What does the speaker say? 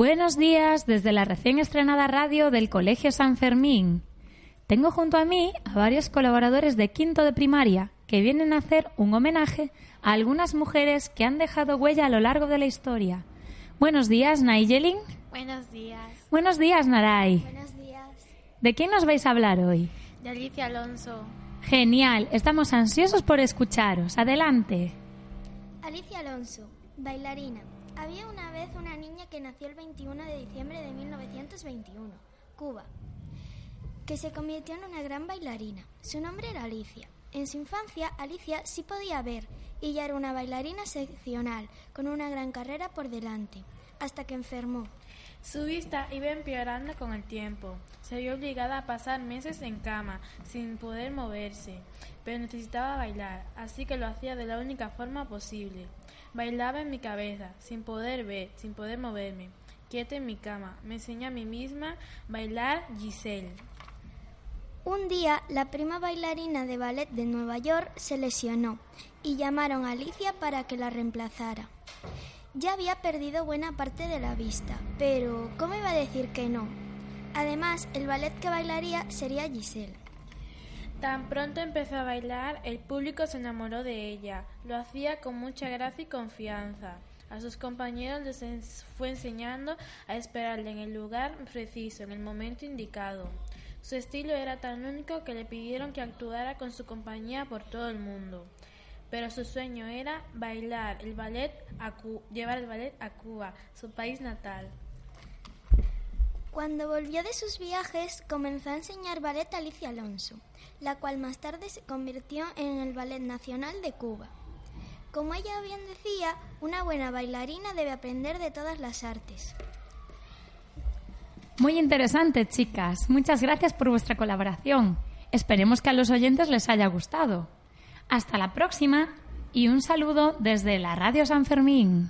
Buenos días desde la recién estrenada radio del Colegio San Fermín. Tengo junto a mí a varios colaboradores de quinto de primaria que vienen a hacer un homenaje a algunas mujeres que han dejado huella a lo largo de la historia. Buenos días, Nigelin. Buenos días. Buenos días, Naray. Buenos días. ¿De quién nos vais a hablar hoy? De Alicia Alonso. Genial, estamos ansiosos por escucharos. Adelante. Alicia Alonso, bailarina. Había una vez una niña que nació el 21 de diciembre de 1921, Cuba, que se convirtió en una gran bailarina. Su nombre era Alicia. En su infancia, Alicia sí podía ver y ya era una bailarina excepcional, con una gran carrera por delante, hasta que enfermó. Su vista iba empeorando con el tiempo. Se vio obligada a pasar meses en cama, sin poder moverse, pero necesitaba bailar, así que lo hacía de la única forma posible. Bailaba en mi cabeza, sin poder ver, sin poder moverme. Quieta en mi cama. Me enseña a mí misma bailar Giselle. Un día, la prima bailarina de ballet de Nueva York se lesionó y llamaron a Alicia para que la reemplazara. Ya había perdido buena parte de la vista, pero ¿cómo iba a decir que no? Además, el ballet que bailaría sería Giselle. Tan pronto empezó a bailar, el público se enamoró de ella. Lo hacía con mucha gracia y confianza. A sus compañeros les fue enseñando a esperarle en el lugar preciso, en el momento indicado. Su estilo era tan único que le pidieron que actuara con su compañía por todo el mundo. Pero su sueño era bailar el ballet llevar el ballet a Cuba, su país natal. Cuando volvió de sus viajes, comenzó a enseñar ballet a Alicia Alonso la cual más tarde se convirtió en el Ballet Nacional de Cuba. Como ella bien decía, una buena bailarina debe aprender de todas las artes. Muy interesante, chicas. Muchas gracias por vuestra colaboración. Esperemos que a los oyentes les haya gustado. Hasta la próxima y un saludo desde la Radio San Fermín.